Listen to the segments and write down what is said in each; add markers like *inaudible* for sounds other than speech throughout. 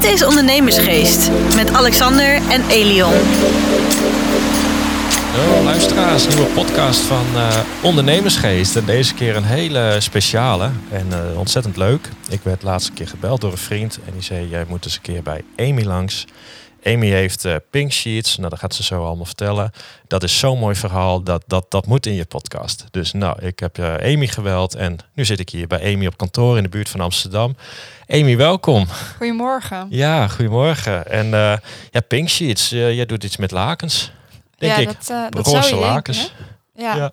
Dit is Ondernemersgeest met Alexander en Elion. Hallo luisteraars, nieuwe podcast van uh, Ondernemersgeest. En deze keer een hele speciale en uh, ontzettend leuk. Ik werd laatste keer gebeld door een vriend en die zei: Jij moet eens een keer bij Amy langs. Amy heeft uh, pink sheets, nou dat gaat ze zo allemaal vertellen. Dat is zo'n mooi verhaal, dat, dat, dat moet in je podcast. Dus nou, ik heb uh, Amy geweld en nu zit ik hier bij Amy op kantoor in de buurt van Amsterdam. Amy, welkom. Goedemorgen. Ja, goedemorgen. En uh, ja, pink sheets, jij doet iets met lakens, denk ja, ik. Dat, dat Roze zou je lakens. ja. ja.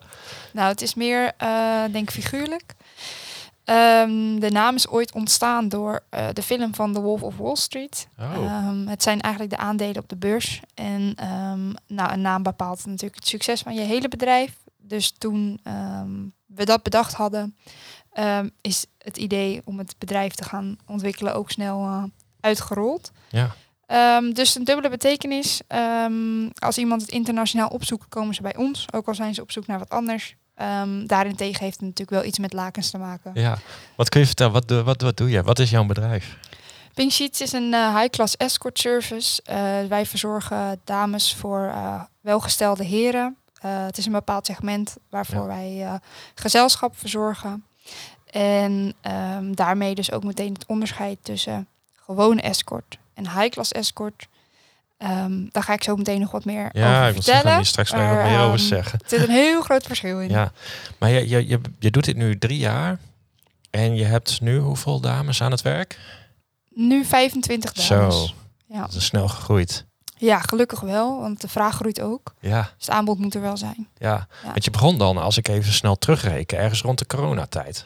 nou het is meer, denk figuurlijk. Um, de naam is ooit ontstaan door uh, de film van The Wolf of Wall Street. Oh. Um, het zijn eigenlijk de aandelen op de beurs. En um, nou, een naam bepaalt natuurlijk het succes van je hele bedrijf. Dus toen we dat bedacht hadden, is het idee om het bedrijf te gaan ontwikkelen ook snel uh, uitgerold. Ja. dus een dubbele betekenis. als iemand het internationaal opzoekt, komen ze bij ons. Ook al zijn ze op zoek naar wat anders. Um, daarentegen heeft het natuurlijk wel iets met lakens te maken. Ja, wat kun je vertellen? Wat, doe, wat, wat doe je? Wat is jouw bedrijf? Pink Sheets is een uh, high-class escort service. Uh, wij verzorgen dames voor uh, welgestelde heren. het is een bepaald segment waarvoor ja. wij gezelschap verzorgen. En um, daarmee dus ook meteen het onderscheid tussen gewone escort en high-class escort. Um, daar ga ik zo meteen nog wat meer ja, over ik vertellen. Ja, ik straks nog wat meer over um, zeggen. Er zit een heel groot verschil in. Ja, maar je, je, je, je doet dit nu drie jaar en je hebt nu hoeveel dames aan het werk? Nu 25 dames. Zo, ja. dat is snel gegroeid. Ja, gelukkig wel, want de vraag groeit ook. Ja. Dus het aanbod moet er wel zijn. Ja, ja. want je begon dan, als ik even snel terugreken, ergens rond de coronatijd.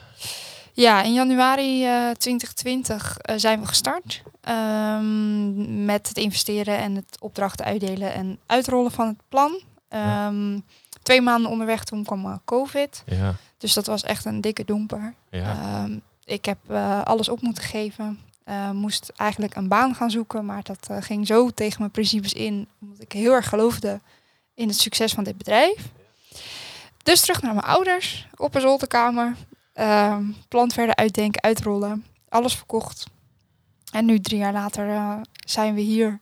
Ja, in januari uh, 2020 uh, zijn we gestart um, met het investeren en het opdrachten uitdelen en uitrollen van het plan. Um, ja. Twee maanden onderweg toen kwam uh, COVID. Ja. Dus dat was echt een dikke domper. Ja. Um, ik heb uh, alles op moeten geven. Moest eigenlijk een baan gaan zoeken, maar dat ging zo tegen mijn principes in, omdat ik heel erg geloofde in het succes van dit bedrijf. Dus terug naar mijn ouders, op een zolderkamer, uh, plan verder uitdenken, uitrollen, alles verkocht. En nu, drie jaar later, uh, zijn we hier.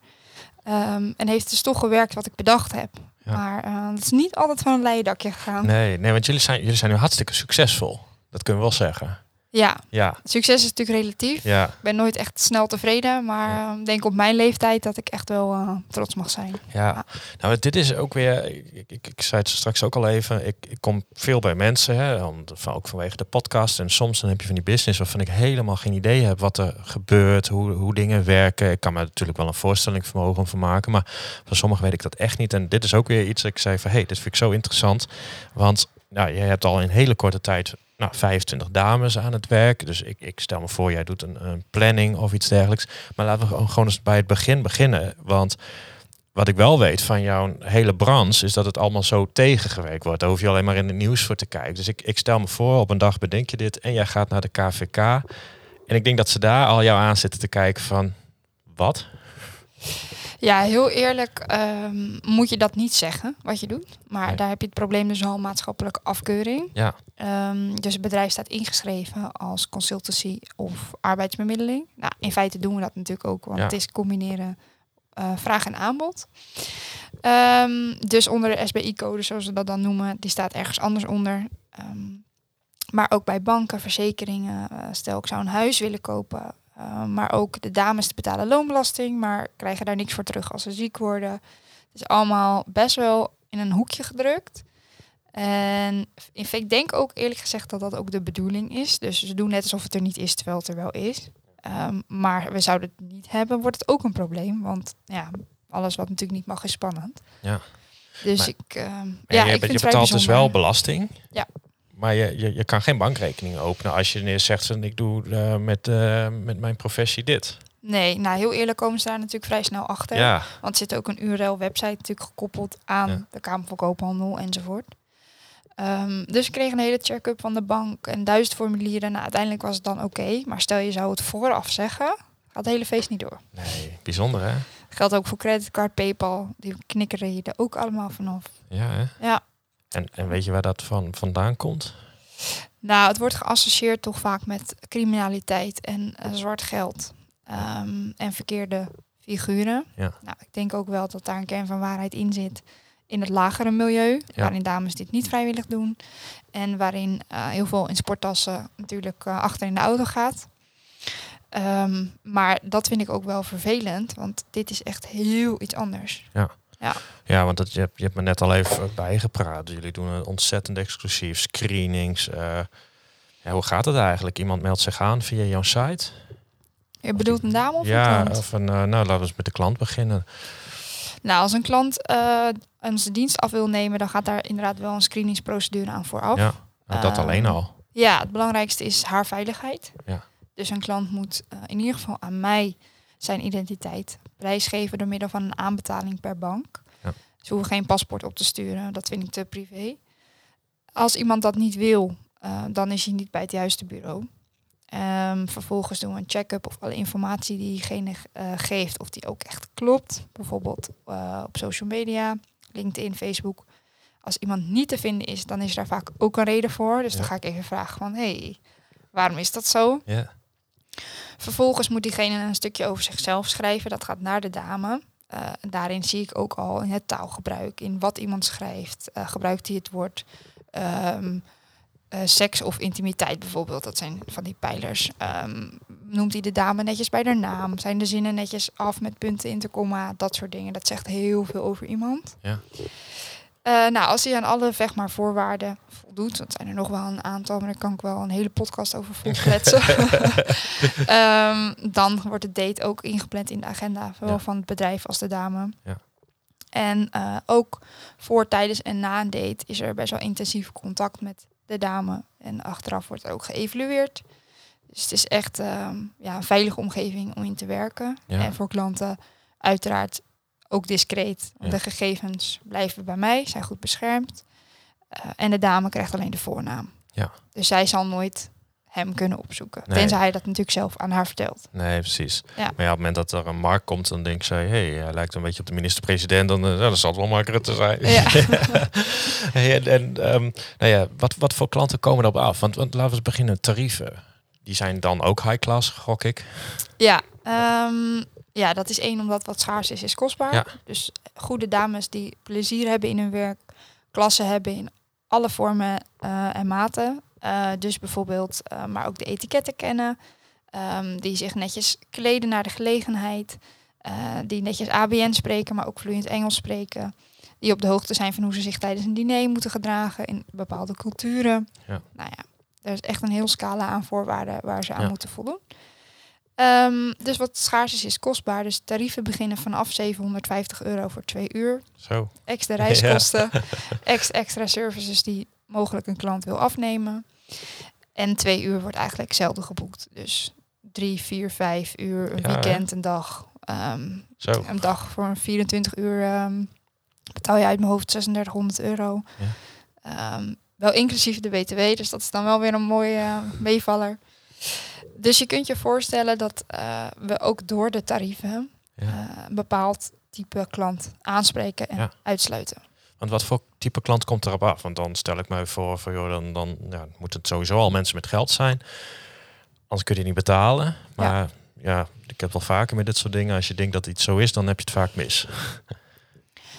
Um, en heeft dus toch gewerkt wat ik bedacht heb. Ja. Maar uh, het is niet altijd van een leien dakje gegaan. Nee, nee, want jullie zijn, jullie zijn nu hartstikke succesvol. Dat kunnen we wel zeggen. Ja. ja. Succes is natuurlijk relatief. Ja. Ik ben nooit echt snel tevreden, maar ja. uh, denk op mijn leeftijd dat ik echt wel uh, trots mag zijn. Ja. ja. nou dit is ook weer, ik, ik, ik zei het straks ook al even, ik, ik kom veel bij mensen, hè, om, van, ook vanwege de podcast. En soms dan heb je van die business waarvan ik helemaal geen idee heb wat er gebeurt, hoe, hoe dingen werken. Ik kan me natuurlijk wel een voorstelling vermogen van maken, maar van sommigen weet ik dat echt niet. En dit is ook weer iets dat ik zei van, hé, hey, dit vind ik zo interessant. Want nou, je hebt al in hele korte tijd nou, 25 dames aan het werk. Dus ik, ik stel me voor, jij doet een, een, planning of iets dergelijks. Maar laten we gewoon eens bij het begin beginnen. Want wat ik wel weet van jouw hele branche is dat het allemaal zo tegengewerkt wordt. Daar hoef je alleen maar in het nieuws voor te kijken. Dus ik, ik stel me voor, op een dag bedenk je dit en jij gaat naar de KVK. En ik denk dat ze daar al jou aan zitten te kijken van, wat? Ja, heel eerlijk um, moet je dat niet zeggen, wat je doet. Maar nee. daar heb je het probleem dus al maatschappelijke afkeuring. Ja. Um, dus het bedrijf staat ingeschreven als consultancy of arbeidsbemiddeling. Nou, in feite doen we dat natuurlijk ook, want Ja. het is combineren uh, vraag en aanbod. Um, dus onder de SBI-code, zoals we dat dan noemen, die staat ergens anders onder. Maar ook bij banken, verzekeringen. Uh, stel, ik zou een huis willen kopen. Uh, maar ook de dames betalen loonbelasting, maar krijgen daar niks voor terug als ze ziek worden. Het is allemaal best wel in een hoekje gedrukt. En ik denk ook eerlijk gezegd dat dat ook de bedoeling is. Dus ze doen net alsof het er niet is, terwijl het er wel is. Um, maar we zouden het niet hebben, wordt het ook een probleem. Want ja, alles wat natuurlijk niet mag is spannend. Ja. Dus Maar- ik, En ja, je, ik je betaalt dus wel belasting. Ja. Maar je, je, je kan geen bankrekening openen als je zegt van ik doe eh, met, eh, met mijn professie dit. Nee, nou heel eerlijk komen ze daar natuurlijk vrij snel achter. Ja, Want er zit ook een URL-website natuurlijk gekoppeld aan Ja. de Kamer van Koophandel enzovoort. Ehm, dus ik kreeg een hele check-up van de bank en duizend formulieren. Nou, uiteindelijk was het dan oké. maar stel je zou het vooraf zeggen, gaat het hele feest niet door. nee, bijzonder hè? Geldt ook voor creditcard, PayPal. Die knikkeren je er ook allemaal vanaf. Ja, hè? Ja. En, en weet je waar dat van vandaan komt? Nou, het wordt geassocieerd toch vaak met criminaliteit en eh, zwart geld. ehm, en verkeerde figuren. Ja. Nou, ik denk ook wel dat daar een kern van waarheid in zit in het lagere milieu, Ja. waarin dames dit niet vrijwillig doen. En waarin eh, heel veel in sporttassen natuurlijk eh, achter in de auto gaat. Ehm, maar dat vind ik ook wel vervelend, want dit is echt heel iets anders. Ja, want dat, je, hebt, je hebt me net al even bijgepraat. Jullie doen een ontzettend exclusief screenings. eh, ja, hoe gaat het eigenlijk? Iemand meldt zich aan via jouw site? Je bedoelt een dame of ja, een klant? of een, eh, nou laten we eens met de klant beginnen. Nou, als een klant eh onze dienst af wil nemen, dan gaat daar inderdaad wel een screeningsprocedure aan vooraf. Ja, nou, dat Ehm, alleen al. Ja, het belangrijkste is haar veiligheid. Ja. Dus een klant moet in ieder geval aan mij zijn identiteit prijsgeven door middel van een aanbetaling per bank. Ja. Ze hoeven geen paspoort op te sturen, dat vind ik te privé. Als iemand dat niet wil, eh, dan is hij niet bij het juiste bureau. Ehm, vervolgens doen we een check-up of alle informatie die diegene eh, geeft, of die ook echt klopt. Bijvoorbeeld eh, op social media, LinkedIn, Facebook. Als iemand niet te vinden is, dan is daar vaak ook een reden voor. Dus Ja. dan ga ik even vragen van, hey, waarom is dat zo? Ja. Vervolgens moet diegene een stukje over zichzelf schrijven. Dat gaat naar de dame. Eh, daarin zie ik ook al in het taalgebruik, in wat iemand schrijft. eh, gebruikt hij het woord ehm, eh, seks of intimiteit bijvoorbeeld? Dat zijn van die pijlers. Ehm, noemt hij de dame netjes bij haar naam? Zijn de zinnen netjes af met punten, interkomma? Dat soort dingen. Dat zegt heel veel over iemand. Ja. Eh, nou, als hij aan alle zeg maar voorwaarden voldoet, dat zijn er nog wel een aantal, maar daar kan ik wel een hele podcast over volkletsen. *laughs* *laughs* Ehm, dan wordt de date ook ingepland in de agenda, zowel Ja. van het bedrijf als de dame. Ja. En eh, ook voor, tijdens en na een date is er best wel intensief contact met de dame. En achteraf wordt er ook geëvalueerd. Dus het is echt ehm, ja, een veilige omgeving om in te werken. Ja. En voor klanten uiteraard ook discreet. Ja. De gegevens blijven bij mij, zijn goed beschermd. Eh, en de dame krijgt alleen de voornaam. Ja. Dus zij zal nooit hem kunnen opzoeken. Nee. Tenzij hij dat natuurlijk zelf aan haar vertelt. Nee, precies. Ja. Maar ja, op het moment dat er een markt komt, dan denk zij, hé, hey, hij lijkt een beetje op de minister-president, dan, uh, dan zal het wel makkelijker te zijn. Ja. *laughs* hey, en en ehm, nou ja, wat, wat voor klanten komen erop af? Want, want laten we eens beginnen, tarieven. Die zijn dan ook high class, gok ik. Ja, ehm, ja, dat is één omdat wat schaars is, is kostbaar. Ja. Dus goede dames die plezier hebben in hun werk, klasse hebben in alle vormen eh, en maten. Eh, dus bijvoorbeeld, eh, maar ook de etiketten kennen. ehm, die zich netjes kleden naar de gelegenheid. die netjes ABN spreken, maar ook vloeiend Engels spreken. Die op de hoogte zijn van hoe ze zich tijdens een diner moeten gedragen in bepaalde culturen. Ja. Nou ja, er is echt een heel scala aan voorwaarden waar ze aan Ja. moeten voldoen. Ehm, dus wat schaars is, is kostbaar. Dus tarieven beginnen vanaf 750 euro voor twee uur. Zo. Extra reiskosten, *laughs* ex, extra services die mogelijk een klant wil afnemen. En twee uur wordt eigenlijk zelden geboekt. Dus drie, vier, vijf uur, een Ja, weekend, een dag. Ehm, Zo. een dag voor een 24 uur ehm, betaal je uit mijn hoofd 3600 euro. Wel inclusief de BTW, dus dat is dan wel weer een mooie eh, meevaller. Dus je kunt je voorstellen dat eh, we ook door de tarieven Ja. eh, een bepaald type klant aanspreken en Ja. uitsluiten. Want wat voor type klant komt erop af? Want dan stel ik mij voor, voor joh, dan, dan ja, moet het sowieso al mensen met geld zijn. Anders kun je die niet betalen. Maar ja. ik heb wel vaker met dit soort dingen. Als je denkt dat iets zo is, dan heb je het vaak mis. *laughs*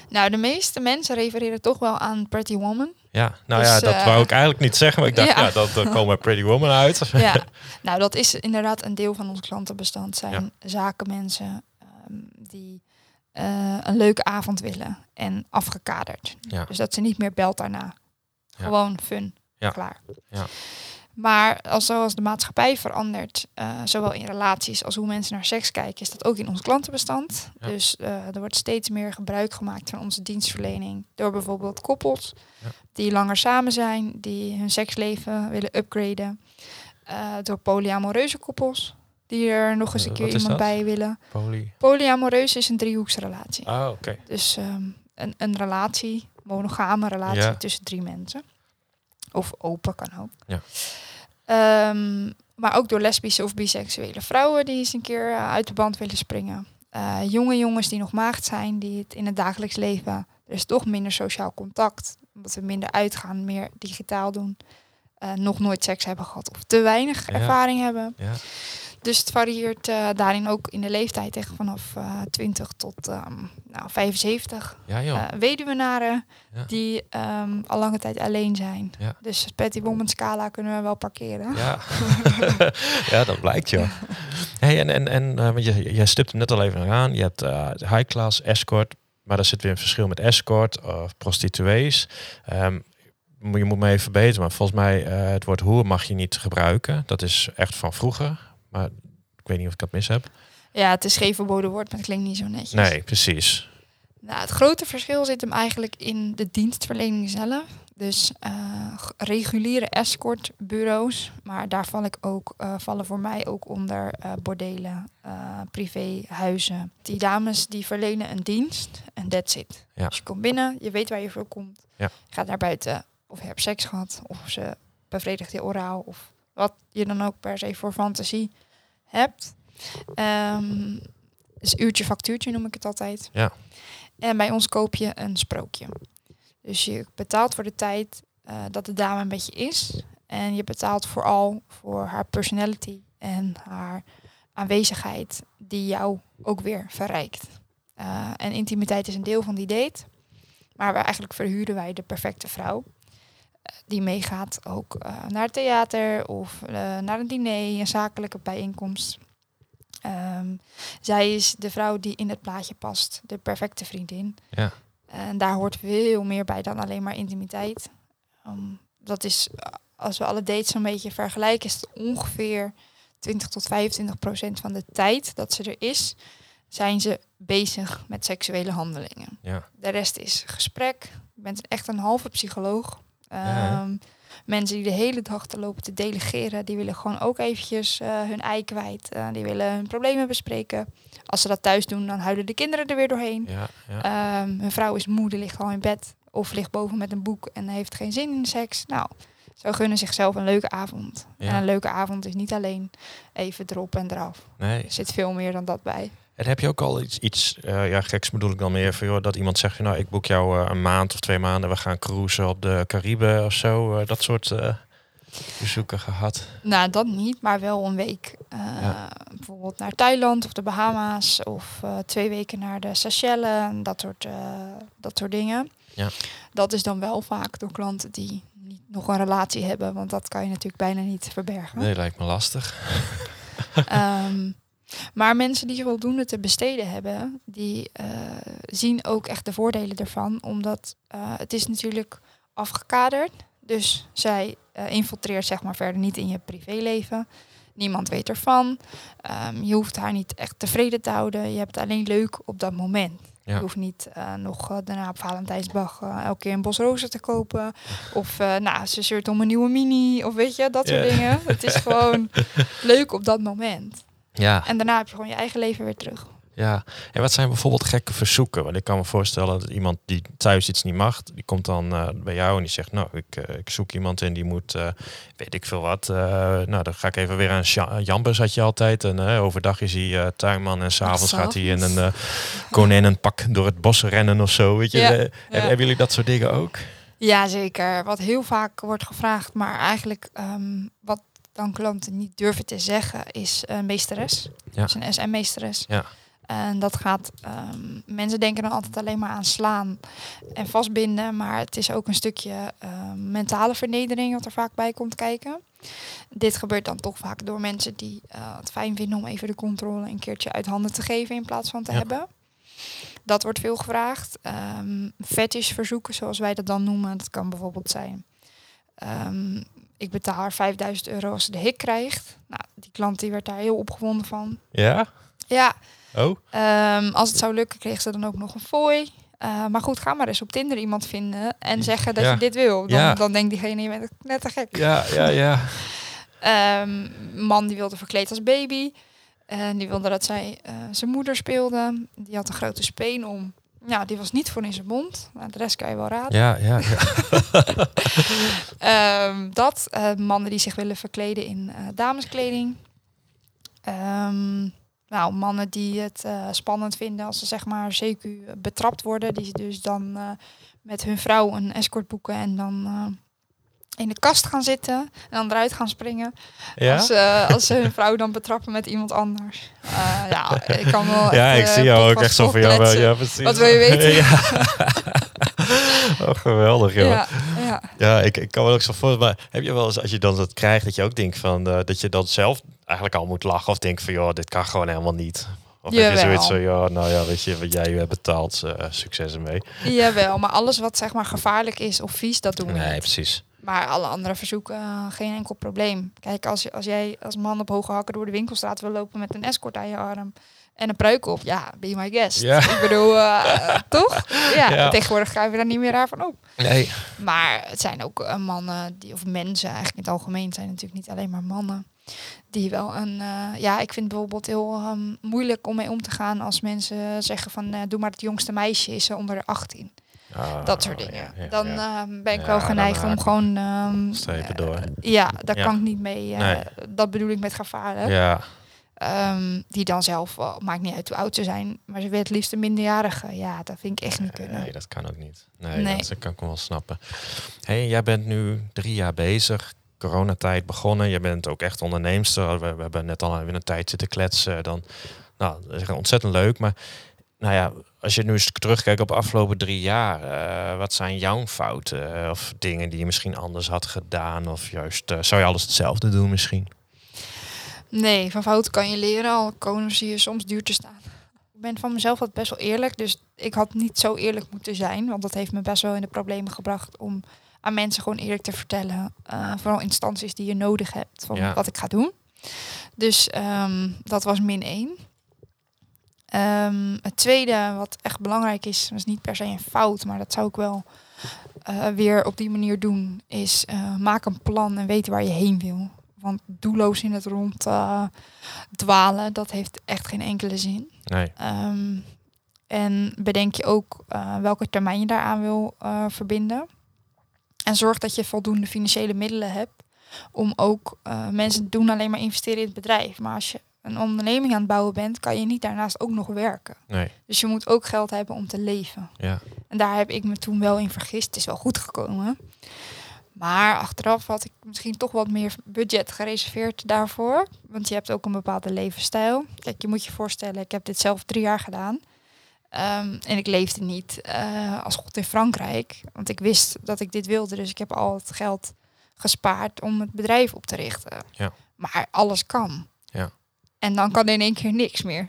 Nou, de meeste mensen refereren toch wel aan Pretty Woman. Ja, nou Dus, ja, dat eh, wou ik eigenlijk niet zeggen. Maar ik dacht, ja, ja. dat komen *laughs* Pretty Woman uit. Ja, *laughs* nou dat is inderdaad een deel van ons klantenbestand. Zijn zakenmensen ehm, die eh, een leuke avond willen en afgekaderd. Ja. Dus dat ze niet meer belt daarna. Gewoon fun, Ja. klaar. Ja. Maar als, zoals de maatschappij verandert, eh, zowel in relaties als hoe mensen naar seks kijken, is dat ook in ons klantenbestand. Ja. Dus eh, er wordt steeds meer gebruik gemaakt van onze dienstverlening door bijvoorbeeld koppels Ja. die langer samen zijn, die hun seksleven willen upgraden. Eh, door polyamoreuze koppels die er nog eens een keer iemand dat? bij willen. Poly. Polyamoreus is een driehoeksrelatie. Ah, oké. Dus ehm, een, een relatie, monogame relatie Ja. tussen drie mensen. Of open kan ook. Ja. Ehm, maar ook door lesbische of biseksuele vrouwen die eens een keer eh, uit de band willen springen. Eh, jonge jongens die nog maagd zijn, die het in het dagelijks leven... Er is toch minder sociaal contact, omdat we minder uitgaan, meer digitaal doen. eh, nog nooit seks hebben gehad of te weinig Ja. ervaring hebben. Ja. Dus het varieert eh, daarin ook in de leeftijd echt vanaf eh 20 tot ehm, nou, 75. Ja, joh. Eh, weduwenaren Ja. die ehm, al lange tijd alleen zijn. Ja. Dus Petty Woman scala kunnen we wel parkeren. Ja, *laughs* ja dat blijkt joh. Hey, en en, en eh, want je, je stipt hem net al even aan. Je hebt eh, high class, escort. Maar er zit weer een verschil met escort of prostituees. Ehm, je moet me even verbeteren. Maar volgens mij, eh, het woord hoer mag je niet gebruiken. Dat is echt van vroeger. Maar ik weet niet of ik dat mis heb. Ja, het is geen verboden woord, maar het klinkt niet zo netjes. Nee, precies. Nou, het grote verschil zit hem eigenlijk in de dienstverlening zelf. Dus eh, reguliere escortbureaus, maar daar val ik ook, eh, vallen voor mij ook onder eh, bordelen, privéhuizen. Die dames die verlenen een dienst en that's it. Ja. Dus je komt binnen, je weet waar je voor komt. Ja. Je gaat naar buiten of je hebt seks gehad of ze bevredigt je oraal of wat je dan ook per se voor fantasie hebt. Ehm dus uurtje factuurtje noem ik het altijd. Ja. En bij ons koop je een sprookje. Dus je betaalt voor de tijd eh, dat de dame een beetje is. En je betaalt vooral voor haar personality en haar aanwezigheid die jou ook weer verrijkt. Eh, en intimiteit is een deel van die date. Maar eigenlijk verhuren wij de perfecte vrouw. Die meegaat ook eh, naar het theater of eh, naar een diner, een zakelijke bijeenkomst. Ehm, zij is de vrouw die in het plaatje past, de perfecte vriendin. Ja. En daar hoort veel meer bij dan alleen maar intimiteit. Ehm, dat is, eh, als we alle dates een beetje vergelijken, is het ongeveer 20 tot 25 procent van de tijd dat ze er is, zijn ze bezig met seksuele handelingen. Ja. De rest is gesprek. Je bent echt een halve psycholoog. Ja. Ehm, mensen die de hele dag te lopen te delegeren, die willen gewoon ook eventjes eh, hun ei kwijt. Eh, die willen hun problemen bespreken. Als ze dat thuis doen, dan huilen de kinderen er weer doorheen. Ja, ja. Ehm, hun vrouw is moe, die ligt al in bed. Of ligt boven met een boek en heeft geen zin in seks. Nou, zo gunnen zichzelf een leuke avond. Ja. En een leuke avond is niet alleen even erop en eraf. nee. Er zit veel meer dan dat bij. En heb je ook al iets, iets eh, ja, geks bedoel ik dan meer, van, joh, dat iemand zegt, nou, ik boek jou eh, een maand of twee maanden, we gaan cruisen op de Cariben of zo, eh, dat soort bezoeken gehad. Nou, dat niet, maar wel een week. Ja. Bijvoorbeeld naar Thailand of de Bahama's. Of twee weken naar de Seychelles. en Dat soort, dat soort dingen. Ja. Dat is dan wel vaak door klanten die niet nog een relatie hebben. Want dat kan je natuurlijk bijna niet verbergen. Nee, lijkt me lastig. Ehm, *laughs* maar mensen die voldoende te besteden hebben, die eh, zien ook echt de voordelen ervan. Omdat eh, het is natuurlijk afgekaderd. Dus zij eh, infiltreert zeg maar verder niet in je privéleven. Niemand weet ervan. Ehm, je hoeft haar niet echt tevreden te houden. Je hebt het alleen leuk op dat moment. Ja. Je hoeft niet nog daarna op Valentijnsdag elke keer een bos rozen te kopen. Of uh, nou, ze zeurt om een nieuwe mini. Of weet je, dat soort dingen. Het is gewoon *laughs* leuk op dat moment. Ja, En daarna heb je gewoon je eigen leven weer terug. ja. En wat zijn bijvoorbeeld gekke verzoeken? Want ik kan me voorstellen dat iemand die thuis iets niet mag, die komt dan eh, bij jou en die zegt, nou, ik, eh, ik zoek iemand in die moet, eh, weet ik veel wat. nou, dan ga ik even weer aan Jambus had je altijd. En overdag is hij tuinman en s'avonds gaat hij in een konijnenpak door het bos rennen of zo. Weet je? Ja, heb- ja. Hebben jullie dat soort dingen ook? Ja, zeker. Wat heel vaak wordt gevraagd, maar eigenlijk ehm, wat dan klanten niet durven te zeggen, is een meesteres. Ja. Dus een SM-meesteres. Ja. En dat gaat, ehm, mensen denken dan altijd alleen maar aan slaan en vastbinden, maar het is ook een stukje ehm, mentale vernedering wat er vaak bij komt kijken. Dit gebeurt dan toch vaak door mensen die eh, het fijn vinden om even de controle een keertje uit handen te geven in plaats van te Ja. hebben. Dat wordt veel gevraagd. Ehm fetishverzoeken, zoals wij dat dan noemen. Dat kan bijvoorbeeld zijn. Ik betaal haar 5000 euro als ze de hik krijgt. Nou, die klant die werd daar heel opgewonden van. Ja? Ja, Oh? ehm, als het zou lukken, kreeg ze dan ook nog een fooi. Eh, maar goed, ga maar eens op Tinder iemand vinden en zeggen dat Ja. je dit wil. Dan, Ja. dan denkt diegene, je bent net te gek. Ja, ja, ja. *laughs* Ehm, man die wilde verkleed als baby. En die wilde dat zij eh, zijn moeder speelde. Die had een grote speen om. Ja, die was niet voor in zijn mond. Nou, de rest kan je wel raden. Ja, ja, ja. *laughs* Ehm, dat. eh, mannen die zich willen verkleden in eh, dameskleding. Ehm, nou, mannen die het eh, spannend vinden als ze zeg maar CQ betrapt worden. Die dus dan met hun vrouw een escort boeken en dan in de kast gaan zitten en dan eruit gaan springen. Ja? Als, eh, als ze hun *laughs* vrouw dan betrappen met iemand anders. Eh, ja, ik kan wel *laughs* ja, echt, ik eh, zie jou ook echt zo van jou. Ja, precies. Wat wil je weten? *laughs* ja. oh, geweldig, joh. Ja, Ja, ja. ik, ik kan me ook zo voor. Maar heb je wel eens, als je dan dat krijgt, dat je ook denkt van dat je dan zelf eigenlijk al moet lachen of denkt van, joh, dit kan gewoon helemaal niet. Of heb je Jawel. zoiets van, ja, nou ja, weet je, wat jij hebt betaald, succes ermee. Jawel, maar alles wat zeg maar gevaarlijk is of vies, dat doen we Nee, niet. precies. Maar alle andere verzoeken, eh, geen enkel probleem. Kijk, als, als jij als man op hoge hakken door de winkelstraat wil lopen met een escort aan je arm en een pruik op, ja, be my guest. Ja. Ik bedoel, eh, *laughs* toch? Ja, Ja. tegenwoordig ga je daar niet meer raar van op. Nee. Maar het zijn ook eh, mannen, die, of mensen eigenlijk in het algemeen, zijn natuurlijk niet alleen maar mannen. Die wel een, ja, ik vind bijvoorbeeld heel ehm, moeilijk om mee om te gaan als mensen zeggen van, doe maar het jongste meisje is onder de 18. Ah, Dat soort dingen. ja, dan ja. ehm, ben ik wel geneigd haak om gewoon... Strepen door. ja, daar kan ik niet mee. eh, Nee. Dat bedoel ik met gevaarlijk. Ja, Ehm, die dan zelf, maakt niet uit hoe oud ze zijn, maar ze wil het liefst een minderjarige. Ja, dat vind ik echt niet kunnen. nee, dat kan ook niet. Nee, Nee. dat kan ik wel snappen. hey, jij bent nu drie jaar bezig. Coronatijd begonnen. Je bent ook echt onderneemster. We, we hebben net al een tijd zitten kletsen. Dan, nou, dat is ontzettend leuk. Maar nou ja, als je nu eens terugkijkt op de afgelopen drie jaar, eh, wat zijn jouw fouten? eh, of dingen die je misschien anders had gedaan? Of juist, eh, zou je alles hetzelfde doen misschien? Nee, van fouten kan je leren, al komen ze je soms duur te staan. Ik ben van mezelf altijd best wel eerlijk, dus ik had niet zo eerlijk moeten zijn, want dat heeft me best wel in de problemen gebracht om aan mensen gewoon eerlijk te vertellen, vooral instanties die je nodig hebt, van Ja. wat ik ga doen. Dus ehm, dat was min één. Ehm, het tweede, wat echt belangrijk is, is niet per se een fout, maar dat zou ik wel eh, weer op die manier doen, is eh, maak een plan en weet waar je heen wil. Want doelloos in het rond eh, dwalen, dat heeft echt geen enkele zin. Nee. Ehm, en bedenk je ook welke termijn je daaraan wil verbinden. En zorg dat je voldoende financiële middelen hebt om ook mensen doen alleen maar investeren in het bedrijf. Maar als je een onderneming aan het bouwen bent, kan je niet daarnaast ook nog werken. Nee. Dus je moet ook geld hebben om te leven. Ja. En daar heb ik me toen wel in vergist. Het is wel goed gekomen. Maar achteraf had ik misschien toch wat meer budget gereserveerd daarvoor. Want je hebt ook een bepaalde levensstijl. Kijk, je moet je voorstellen, ik heb dit zelf drie jaar gedaan. Ehm, en ik leefde niet eh, als god in Frankrijk. Want ik wist dat ik dit wilde. Dus ik heb al het geld gespaard om het bedrijf op te richten. Ja. Maar alles kan. Ja. En dan kan in één keer niks meer.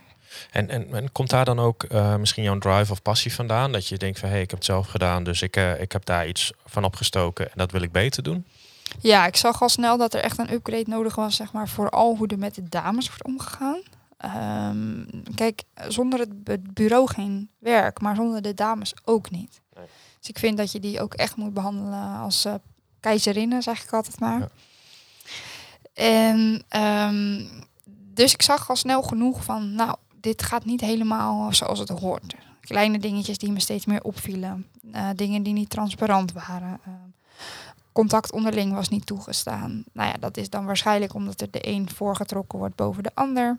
En, en, en komt daar dan ook eh, misschien jouw drive of passie vandaan? Dat je denkt van hé, hey, ik heb het zelf gedaan, dus ik, eh, ik heb daar iets van opgestoken en dat wil ik beter doen? Ja, ik zag al snel dat er echt een upgrade nodig was, zeg maar, vooral hoe er met de dames wordt omgegaan. Ehm, kijk, zonder het bu- bureau geen werk, maar zonder de dames ook niet. Nee. Dus ik vind dat je die ook echt moet behandelen als eh, keizerinnen, zeg ik altijd maar. Ja. En ehm, dus ik zag al snel genoeg van, nou, dit gaat niet helemaal zoals het hoort. Kleine dingetjes die me steeds meer opvielen. Eh, dingen die niet transparant waren. Ehm, contact onderling was niet toegestaan. Nou ja, dat is dan waarschijnlijk omdat er de een voorgetrokken wordt boven de ander.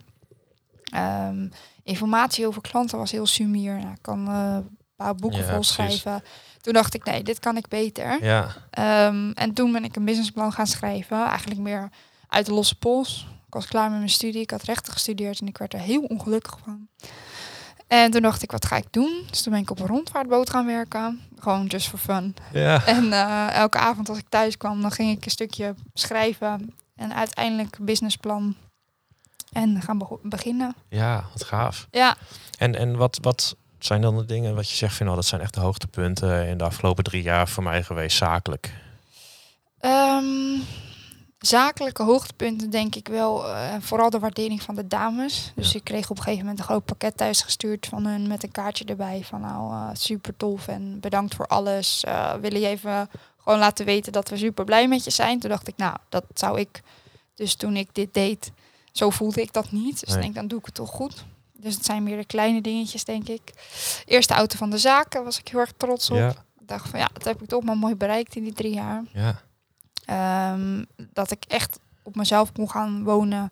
Ehm, informatie over klanten was heel sumier. Nou, ik kan eh, een paar boeken Ja, vol schrijven. Toen dacht ik, nee, dit kan ik beter. Ja, Ehm, en toen ben ik een businessplan gaan schrijven. Eigenlijk meer uit de losse pols. Was klaar met mijn studie. Ik had rechten gestudeerd en ik werd er heel ongelukkig van. En toen dacht ik, wat ga ik doen? Dus toen ben ik op een rondvaartboot gaan werken. Gewoon just for fun. ja. En eh, elke avond als ik thuis kwam, dan ging ik een stukje schrijven. En uiteindelijk businessplan. En gaan beginnen. ja, wat gaaf. Ja, En, en wat, wat zijn dan de dingen wat je zegt van nou, dat zijn echt de hoogtepunten in de afgelopen drie jaar voor mij geweest, zakelijk? Ehm, zakelijke hoogtepunten denk ik wel. eh, vooral de waardering van de dames. Dus Ja. ik kreeg op een gegeven moment een groot pakket thuis gestuurd van hun met een kaartje erbij. Van nou, eh, super tof en bedankt voor alles. Eh willen je even gewoon laten weten dat we super blij met je zijn? Toen dacht ik, nou, dat zou ik. Dus toen ik dit deed, zo voelde ik dat niet. Dus Nee. denk, dan doe ik het toch goed. Dus het zijn meer de kleine dingetjes, denk ik. Eerste auto van de zaken was ik heel erg trots op. Ja, Ik dacht van ja, dat heb ik toch maar mooi bereikt in die drie jaar. ja, Ehm, dat ik echt op mezelf kon gaan wonen.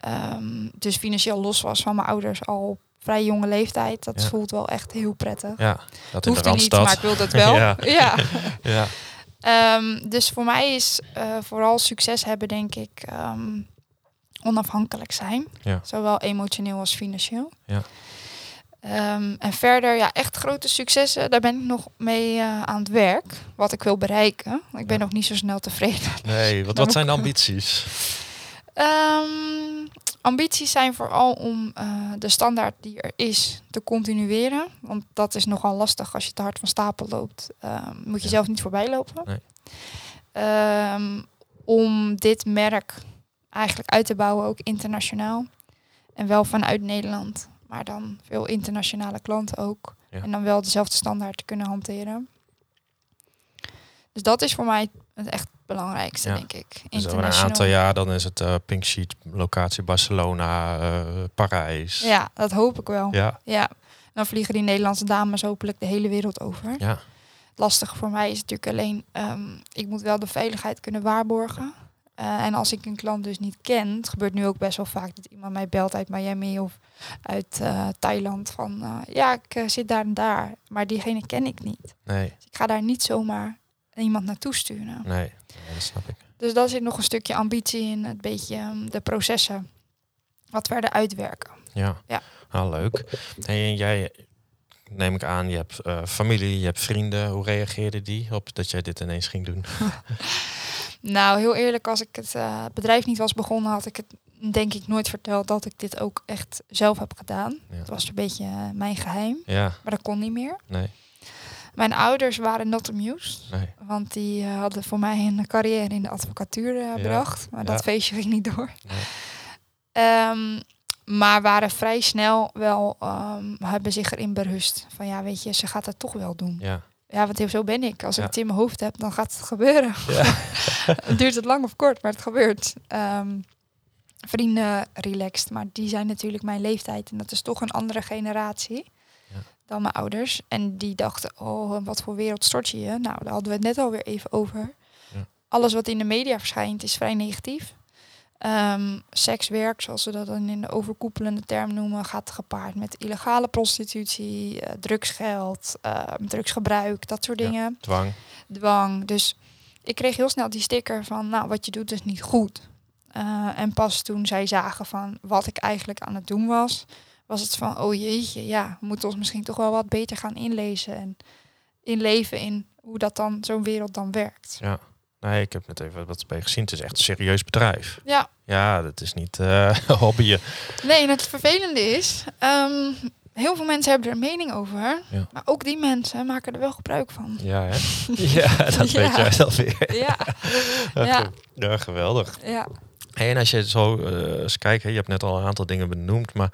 Ehm, dus financieel los was van mijn ouders al op vrij jonge leeftijd. Dat Ja. voelt wel echt heel prettig. ja. Dat Hoeft niet, maar ik wilde het *laughs* wel. Ja. *laughs* ja. *laughs* Ja, Ehm, dus voor mij is eh, vooral succes hebben, denk ik, onafhankelijk zijn. Zowel emotioneel als financieel. Ja. Ehm, en verder, ja, echt grote successen, daar ben ik nog mee eh, aan het werk. Wat ik wil bereiken. Ik ben Ja. nog niet zo snel tevreden. *laughs* Nee, wat, wat zijn de ambities? Ehm, ambities zijn vooral om eh, de standaard die er is te continueren. Want dat is nogal lastig als je te hard van stapel loopt. Ehm, moet je Ja. zelf niet voorbij lopen. Nee. Om dit merk eigenlijk uit te bouwen, ook internationaal. En wel vanuit Nederland. Maar dan veel internationale klanten ook. Ja. En dan wel dezelfde standaard te kunnen hanteren. Dus dat is voor mij het echt belangrijkste, Ja. denk ik. Dus over een aantal jaar dan is het eh, Pink Sheet, locatie Barcelona, eh, Parijs. Ja, dat hoop ik wel. Ja. Ja, Dan vliegen die Nederlandse dames hopelijk de hele wereld over. ja, Lastig voor mij is natuurlijk alleen, ehm, ik moet wel de veiligheid kunnen waarborgen. Eh, en als ik een klant dus niet ken, het gebeurt nu ook best wel vaak dat iemand mij belt uit Miami of uit eh, Thailand van, eh, ja, ik zit daar en daar, maar diegene ken ik niet. nee, Dus ik ga daar niet zomaar iemand naartoe sturen. nee, dat snap ik. Dus daar zit nog een stukje ambitie in, het beetje ehm, de processen wat verder uitwerken. Ja, Ja. Ah, leuk. Hey, en jij, neem ik aan, je hebt familie, je hebt vrienden. Hoe reageerde die op dat jij dit ineens ging doen? *laughs* Nou, heel eerlijk, als ik het eh, bedrijf niet was begonnen, had ik het denk ik nooit verteld dat ik dit ook echt zelf heb gedaan. Ja. Het was een beetje eh, mijn geheim, Ja, maar dat kon niet meer. nee, Mijn ouders waren not amused, nee. want die eh, hadden voor mij een carrière in de advocatuur bedacht. Maar dat Ja. feestje ging niet door. Nee. Ehm, maar waren vrij snel wel, ehm, hebben zich erin berust. Van ja, weet je, ze gaat het toch wel doen. Ja, Ja, want zo ben ik. Als ik Ja. het in mijn hoofd heb, dan gaat het gebeuren. *laughs* ja. *laughs* Duurt het lang of kort, maar het gebeurt. Ehm, vrienden relaxed, maar die zijn natuurlijk mijn leeftijd. En dat is toch een andere generatie Ja. dan mijn ouders. En die dachten, oh, wat voor wereld stort je je? Nou, daar hadden we het net alweer even over. Ja. Alles wat in de media verschijnt is vrij negatief. Ehm sekswerk, zoals we dat dan in de overkoepelende term noemen, gaat gepaard met illegale prostitutie, eh, drugsgeld, eh, drugsgebruik, dat soort Ja. dingen Dwang. dwang. Dus ik kreeg heel snel die sticker van, nou, wat je doet is niet goed. Eh, en pas toen zij zagen van wat ik eigenlijk aan het doen was, was het van, oh jeetje, ja, we moeten ons misschien toch wel wat beter gaan inlezen en inleven in hoe dat dan, zo'n wereld dan werkt. Ja. Nee, ik heb net even wat bij gezien. Het is echt een serieus bedrijf. Ja, Ja, dat is niet eh *laughs* hobbyen. nee, en het vervelende is, ehm, heel veel mensen hebben er een mening over, Ja. maar ook die mensen maken er wel gebruik van. Ja, hè? *laughs* Ja, dat Ja. weet jij dan weer. *laughs* Ja, ja, Ja, geweldig. ja. Hey, en als je zo eh, eens kijkt, je hebt net al een aantal dingen benoemd, maar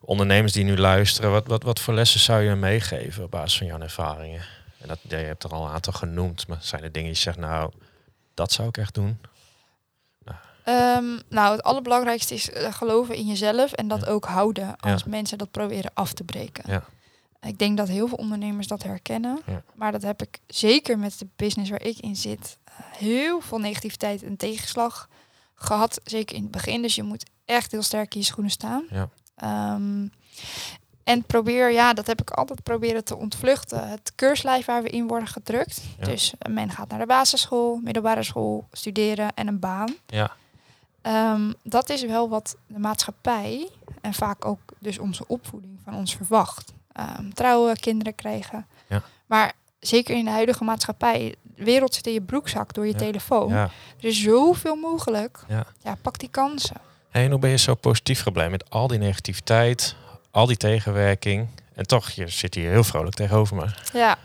ondernemers die nu luisteren, wat, wat, wat voor lessen zou je meegeven op basis van jouw ervaringen? En dat, je hebt er al een aantal genoemd, maar zijn er dingen die je zegt, nou, dat zou ik echt doen? Ehm, nou, het allerbelangrijkste is eh, geloven in jezelf en dat Ja. ook houden als Ja. mensen dat proberen af te breken. Ja. Ik denk dat heel veel ondernemers dat herkennen, maar dat heb ik zeker met de business waar ik in zit eh, heel veel negativiteit en tegenslag gehad, zeker in het begin. Dus je moet echt heel sterk in je schoenen staan. Ja. En probeer, ja, dat heb ik altijd proberen te ontvluchten. Het keurslijf waar we in worden gedrukt. Ja. Dus eh, men gaat naar de basisschool, middelbare school, studeren en een baan. Ja, Ehm, dat is wel wat de maatschappij en vaak ook dus onze opvoeding van ons verwacht. Ehm, trouwen, kinderen krijgen. Ja. Maar zeker in de huidige maatschappij, de wereld zit in je broekzak door je Ja. telefoon. ja. Er is zoveel mogelijk. Ja. ja, pak die kansen. Hey, en hoe ben je zo positief gebleven met al die negativiteit, al die tegenwerking? En toch, je zit hier heel vrolijk tegenover me. Ja.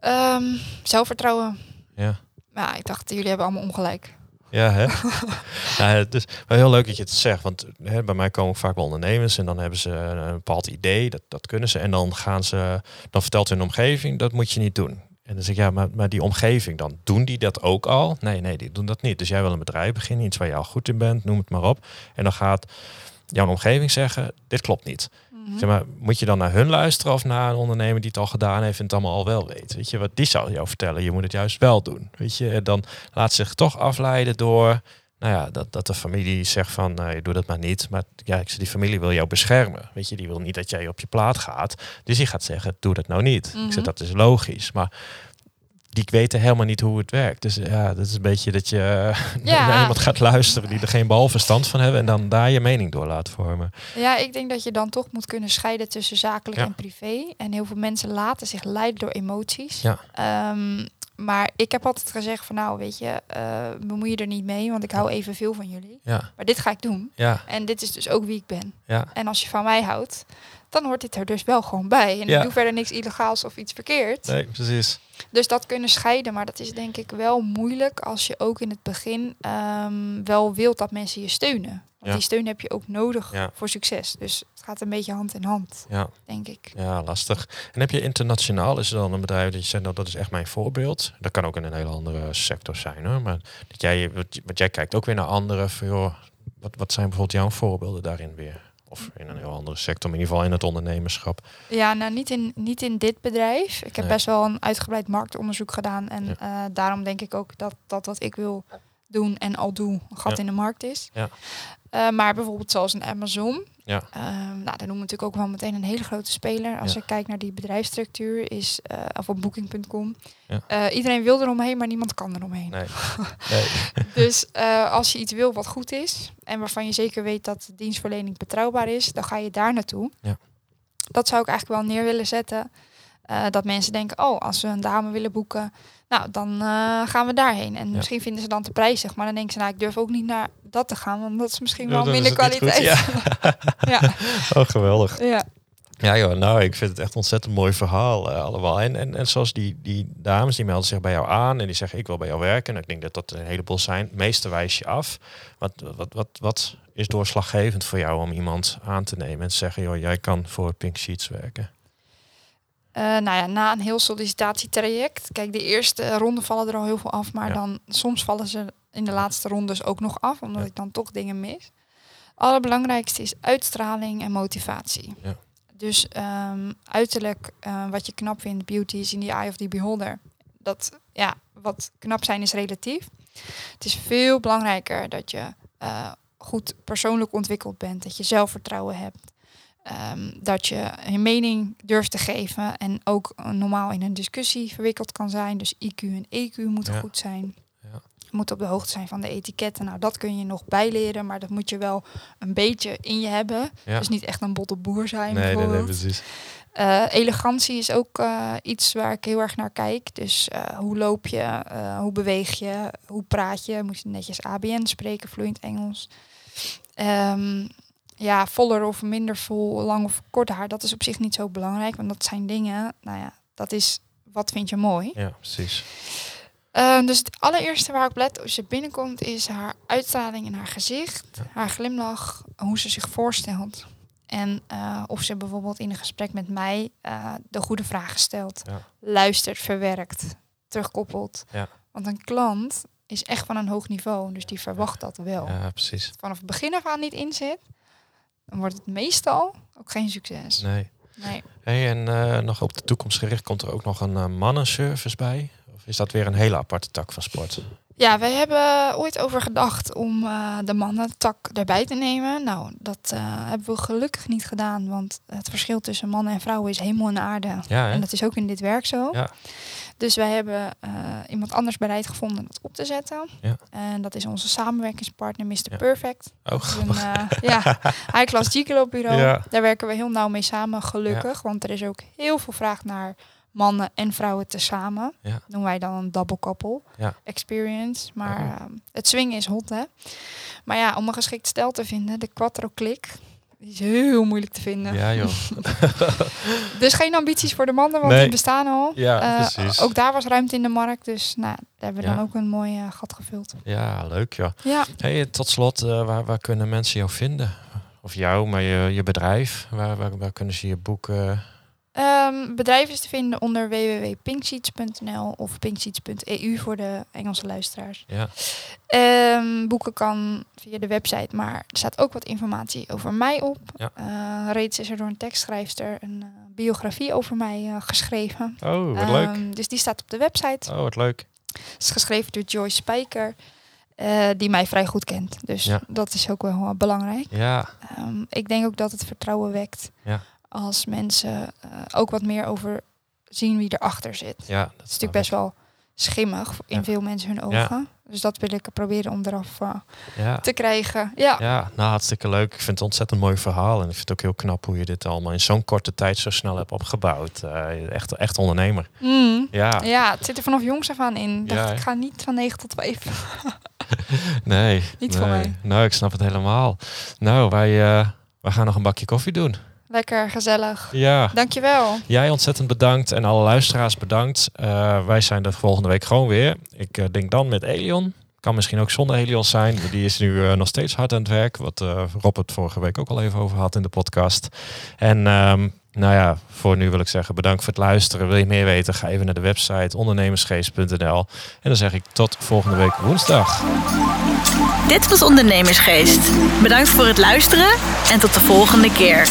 Ehm, zelfvertrouwen. Ja. Ja, ik dacht, jullie hebben allemaal ongelijk. Ja, hè? *laughs* ja, het is wel heel leuk dat je het zegt. Want hè, bij mij komen vaak wel ondernemers en dan hebben ze een, een bepaald idee, dat, dat kunnen ze. En dan gaan ze, dan vertelt hun omgeving, dat moet je niet doen. En dan zeg ik, ja, maar, maar die omgeving dan, doen die dat ook al? Nee, nee, die doen dat niet. Dus jij wil een bedrijf beginnen, iets waar je al goed in bent, noem het maar op. En dan gaat jouw omgeving zeggen, dit klopt niet. Mhm. Zeg maar, moet je dan naar hun luisteren of naar een ondernemer die het al gedaan heeft en het allemaal al wel weet? Weet je, wat die zou jou vertellen, je moet het juist wel doen. Weet je, en dan laat zich toch afleiden door, nou ja, dat, dat de familie zegt van, nou, je doet dat maar niet. Maar ja, ik zeg, die familie wil jou beschermen. Weet je, die wil niet dat jij op je plaat gaat. Dus die gaat zeggen, doe dat nou niet. Ik Mhm. zeg, dat is logisch. Maar die weten helemaal niet hoe het werkt. Dus ja, dat is een beetje dat je *laughs* Ja. naar iemand gaat luisteren die er geen bal verstand van hebben en dan daar je mening door laat vormen. Ja, ik denk dat je dan toch moet kunnen scheiden tussen zakelijk Ja. en privé. En heel veel mensen laten zich leiden door emoties. Ja. Ehm, maar ik heb altijd gezegd van nou, weet je, eh bemoei je er niet mee, want ik hou evenveel van jullie. Ja, Maar dit ga ik doen. ja, En dit is dus ook wie ik ben. ja. En als je van mij houdt, dan hoort dit er dus wel gewoon bij. En Ja. ik doe verder niks illegaals of iets verkeerd. Nee, precies. Dus dat kunnen scheiden, maar dat is denk ik wel moeilijk als je ook in het begin ehm, wel wilt dat mensen je steunen. Want Ja. die steun heb je ook nodig Ja. voor succes. Dus het gaat een beetje hand in hand, Ja, denk ik. ja, lastig. En heb je internationaal, is er dan een bedrijf dat je zegt, nou, dat is echt mijn voorbeeld. Dat kan ook in een hele andere sector zijn hoor. Maar dat jij, wat, wat jij kijkt ook weer naar anderen. Van, joh, wat, wat zijn bijvoorbeeld jouw voorbeelden daarin weer? Of in een heel andere sector, maar in ieder geval in het ondernemerschap. Ja, nou niet in, niet in dit bedrijf. Ik heb Nee. best wel een uitgebreid marktonderzoek gedaan. En Ja. eh, daarom denk ik ook dat, dat wat ik wil doen en al doe, een gat Ja. in de markt is. Ja. Eh, maar bijvoorbeeld zoals een Amazon. Ja. Ehm, nou, daar noemen we natuurlijk ook wel meteen een hele grote speler. Als Ja. ik kijk naar die bedrijfsstructuur, is, eh, of op booking.com. Ja. Eh, iedereen wil eromheen, maar niemand kan eromheen. Nee. *laughs* nee. Dus eh, als je iets wil wat goed is en waarvan je zeker weet dat de dienstverlening betrouwbaar is, dan ga je daar naartoe. Ja. Dat zou ik eigenlijk wel neer willen zetten. Eh, dat mensen denken, oh, als we een dame willen boeken, nou, dan eh, gaan we daarheen. En Ja. misschien vinden ze dan te prijzig, maar dan denken ze, nou, ik durf ook niet naar dat te gaan, want dat is misschien Ja, wel minder goed. kwaliteit. *laughs* ja. Oh, geweldig. ja. Ja joh, nou ik vind het echt een ontzettend mooi verhaal eh, allemaal. En, en, en zoals die, die dames die melden zich bij jou aan en die zeggen ik wil bij jou werken. En ik denk dat dat een heleboel zijn. Meeste wijs je af. Wat, wat, wat, wat is doorslaggevend voor jou om iemand aan te nemen en te zeggen joh, jij kan voor Pink Sheets werken? Eh, nou ja, na een heel sollicitatietraject. Kijk, de eerste ronde vallen er al heel veel af, maar Ja. dan soms vallen ze in de laatste rondes ook nog af, omdat Ja. ik dan toch dingen mis. Allerbelangrijkste is uitstraling en motivatie. Ja. Dus ehm, uiterlijk, eh, wat je knap vindt, beauty is in the eye of the beholder. Dat, ja, wat knap zijn is relatief. Het is veel belangrijker dat je eh, goed persoonlijk ontwikkeld bent, dat je zelfvertrouwen hebt. Ehm, dat je je mening durft te geven en ook normaal in een discussie verwikkeld kan zijn. Dus IQ en EQ moeten Ja. goed zijn. Ja. Je moet op de hoogte zijn van de etiketten. Nou, dat kun je nog bijleren, maar dat moet je wel een beetje in je hebben. Ja. Dus niet echt een botte boer zijn nee, nee, nee, precies. Eh, elegantie is ook eh, iets waar ik heel erg naar kijk. Dus eh, hoe loop je, hoe beweeg je, hoe praat je? Moet je netjes ABN spreken, vloeiend Engels. Ehm, ja, voller of minder vol, lang of kort haar, dat is op zich niet zo belangrijk. Want dat zijn dingen, nou ja, dat is wat vind je mooi. Ja, precies. Ehm, dus het allereerste waar ik let als je binnenkomt is haar uitstraling in haar gezicht, Ja. haar glimlach, hoe ze zich voorstelt. En eh, of ze bijvoorbeeld in een gesprek met mij eh, de goede vragen stelt, Ja. luistert, verwerkt, terugkoppelt. Ja. Want een klant is echt van een hoog niveau, dus die verwacht dat wel. Ja, precies. Vanaf het begin af aan niet inzit, dan wordt het meestal ook geen succes. Nee. Nee. Hey, en eh, nog op de toekomst gericht komt er ook nog een eh, mannenservice bij? Of is dat weer een hele aparte tak van sport? Ja, wij hebben ooit over gedacht om eh, de mannentak erbij te nemen. Nou, dat eh, hebben we gelukkig niet gedaan, want het verschil tussen mannen en vrouwen is hemel en aarde. Ja? En dat is ook in dit werk zo. Ja. Dus wij hebben eh, iemand anders bereid gevonden dat op te zetten. Ja. En dat is onze samenwerkingspartner Mr. Perfect. Oh, een *laughs* ja, high-class Gigolo bureau. Daar werken we heel nauw mee samen, gelukkig. Want er is ook heel veel vraag naar mannen en vrouwen tezamen. Ja. Noemen wij dan een double couple Ja. experience. Maar Oh. ehm, het swingen is hot, hè. Maar ja, om een geschikt stel te vinden, de quattro click, die is heel moeilijk te vinden. Ja, joh. *laughs* Dus geen ambities voor de mannen, want Nee. die bestaan al. Ja, Eh, precies. Ook daar was ruimte in de markt, dus nou, daar hebben we Ja. dan ook een mooi eh, gat gevuld. Ja, leuk joh. Ja, Hey, tot slot, eh, waar, waar kunnen mensen jou vinden? Of jou, maar je, je bedrijf. Waar, waar, waar kunnen ze je boeken? Ehm bedrijf is te vinden onder www.pinksheets.nl of pinksheets.eu voor de Engelse luisteraars. Ja, Ehm, boeken kan via de website, maar er staat ook wat informatie over mij op. Ja. Eh, reeds is er door een tekstschrijfster een eh, biografie over mij eh, geschreven. Oh, wat leuk. Ehm, dus die staat op de website. Oh, wat leuk. Het is geschreven door Joyce Spijker, die mij vrij goed kent. Dus Ja. dat is ook wel belangrijk. Ja, ik denk ook dat het vertrouwen wekt Ja. Als mensen eh, ook wat meer over zien wie erachter zit. ja. Het is natuurlijk best wel schimmig in Ja. veel mensen hun Ja. ogen. Dus dat wil ik proberen om eraf eh, Ja. te krijgen. Ja. Ja, nou hartstikke leuk. Ik vind het een ontzettend mooi verhaal. En ik vind het ook heel knap hoe je dit allemaal in zo'n korte tijd zo snel hebt opgebouwd. Eh, echt, echt ondernemer. Mm. Ja, Ja, het zit er vanaf jongs af aan in. Ik dacht, ik ga niet van 9 tot 5. *laughs* nee. Niet nee. voor mij. Nou, ik snap het helemaal. Nou, wij, eh, wij gaan nog een bakje koffie doen. Lekker, gezellig. Ja. Dankjewel. Jij ontzettend bedankt en alle luisteraars bedankt. Eh, wij zijn er volgende week gewoon weer. Ik eh, denk dan met Elion. Kan misschien ook zonder Elion zijn. Die is nu eh, nog steeds hard aan het werk. Wat eh, Rob het vorige week ook al even over had in de podcast. En ehm, nou ja, voor nu wil ik zeggen bedankt voor het luisteren. Wil je meer weten? Ga even naar de website ondernemersgeest.nl. En dan zeg ik tot volgende week woensdag. Dit was Ondernemersgeest. Bedankt voor het luisteren en tot de volgende keer.